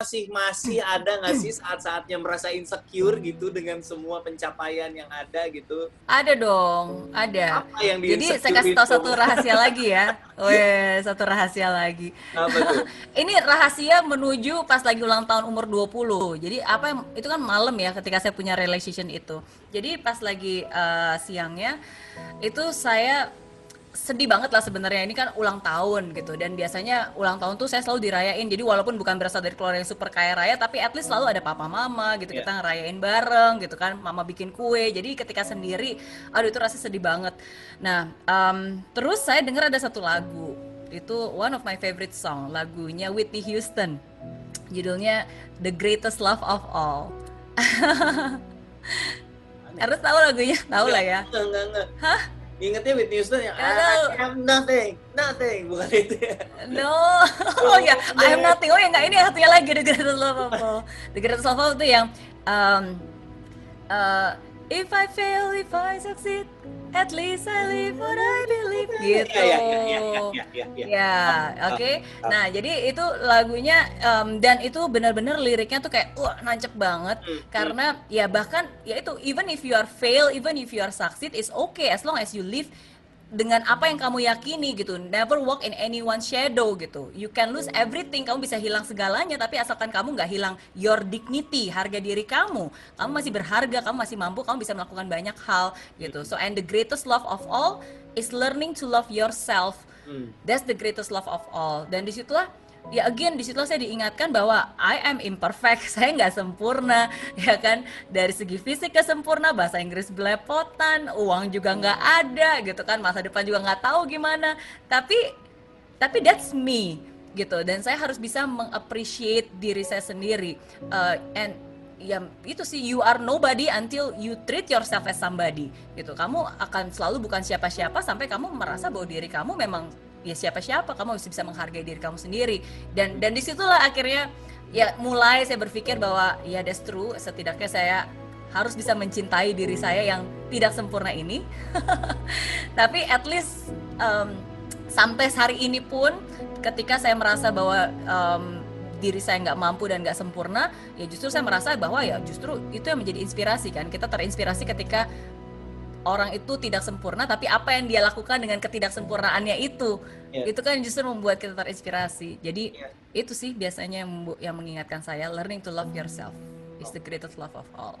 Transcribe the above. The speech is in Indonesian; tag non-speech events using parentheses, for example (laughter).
masih masih ada nggak sih saat-saatnya merasa insecure gitu dengan semua pencapaian yang ada gitu? Ada dong, ada. Apa yang Jadi saya kasih tahu satu rahasia lagi ya. (laughs) Weh, satu rahasia lagi. Apa tuh? (laughs) Ini rahasia menuju pas lagi ulang tahun umur 20. Jadi apa yang itu kan malam ya ketika saya punya relationship itu. Jadi pas lagi uh, siangnya itu saya sedih banget lah sebenarnya. Ini kan ulang tahun gitu. Dan biasanya ulang tahun tuh saya selalu dirayain. Jadi walaupun bukan berasal dari keluarga yang super kaya raya tapi at least selalu ada papa mama gitu. Yeah. kita ngerayain bareng gitu kan. Mama bikin kue. Jadi ketika sendiri aduh itu rasa sedih banget. Nah um, terus saya dengar ada satu lagu. Itu one of my favorite song lagunya Whitney Houston. Judulnya The Greatest Love of All. (laughs) Harus tahu lagunya? Tahu lah ya. enggak, enggak, enggak. hah Ingatnya Whitney Houston yang I have nothing, nothing, bukan itu ya? No, (laughs) oh ya, I have nothing. Oh ya nggak ini satunya lagi The Greatest Love of All. The Greatest Love of All itu yang um, uh, If I fail, if I succeed, at least I live what I believe gitu. Ya, ya, ya, ya, ya, ya, ya. oke. Okay. Nah, jadi itu lagunya um, dan itu benar-benar liriknya tuh kayak wah nancep banget hmm, karena hmm. ya bahkan ya itu even if you are fail, even if you are succeed is okay as long as you live dengan apa yang kamu yakini gitu. Never walk in anyone's shadow gitu. You can lose everything. Kamu bisa hilang segalanya tapi asalkan kamu nggak hilang your dignity harga diri kamu. Kamu masih berharga kamu masih mampu kamu bisa melakukan banyak hal gitu. So and the greatest love of all is learning to love yourself. Hmm. that's the greatest love of all. Dan di situlah ya again di situ saya diingatkan bahwa I am imperfect, (laughs) saya nggak sempurna, ya kan? Dari segi fisik kesempurna, bahasa Inggris belepotan, uang juga nggak ada, gitu kan? Masa depan juga nggak tahu gimana, tapi tapi that's me gitu. Dan saya harus bisa mengappreciate diri saya sendiri. Uh, and ya itu sih you are nobody until you treat yourself as somebody gitu. Kamu akan selalu bukan siapa-siapa sampai kamu merasa bahwa diri kamu memang ya siapa-siapa. Kamu harus bisa menghargai diri kamu sendiri. Dan dan di situlah akhirnya ya mulai saya berpikir bahwa ya that's true. Setidaknya saya harus bisa mencintai diri saya yang tidak sempurna ini. (laughs) Tapi at least um, sampai hari ini pun ketika saya merasa bahwa um, diri saya nggak mampu dan nggak sempurna ya justru saya merasa bahwa ya justru itu yang menjadi inspirasi kan. Kita terinspirasi ketika orang itu tidak sempurna tapi apa yang dia lakukan dengan ketidaksempurnaannya itu yeah. itu kan justru membuat kita terinspirasi jadi yeah. itu sih biasanya yang, yang mengingatkan saya learning to love yourself is the greatest love of all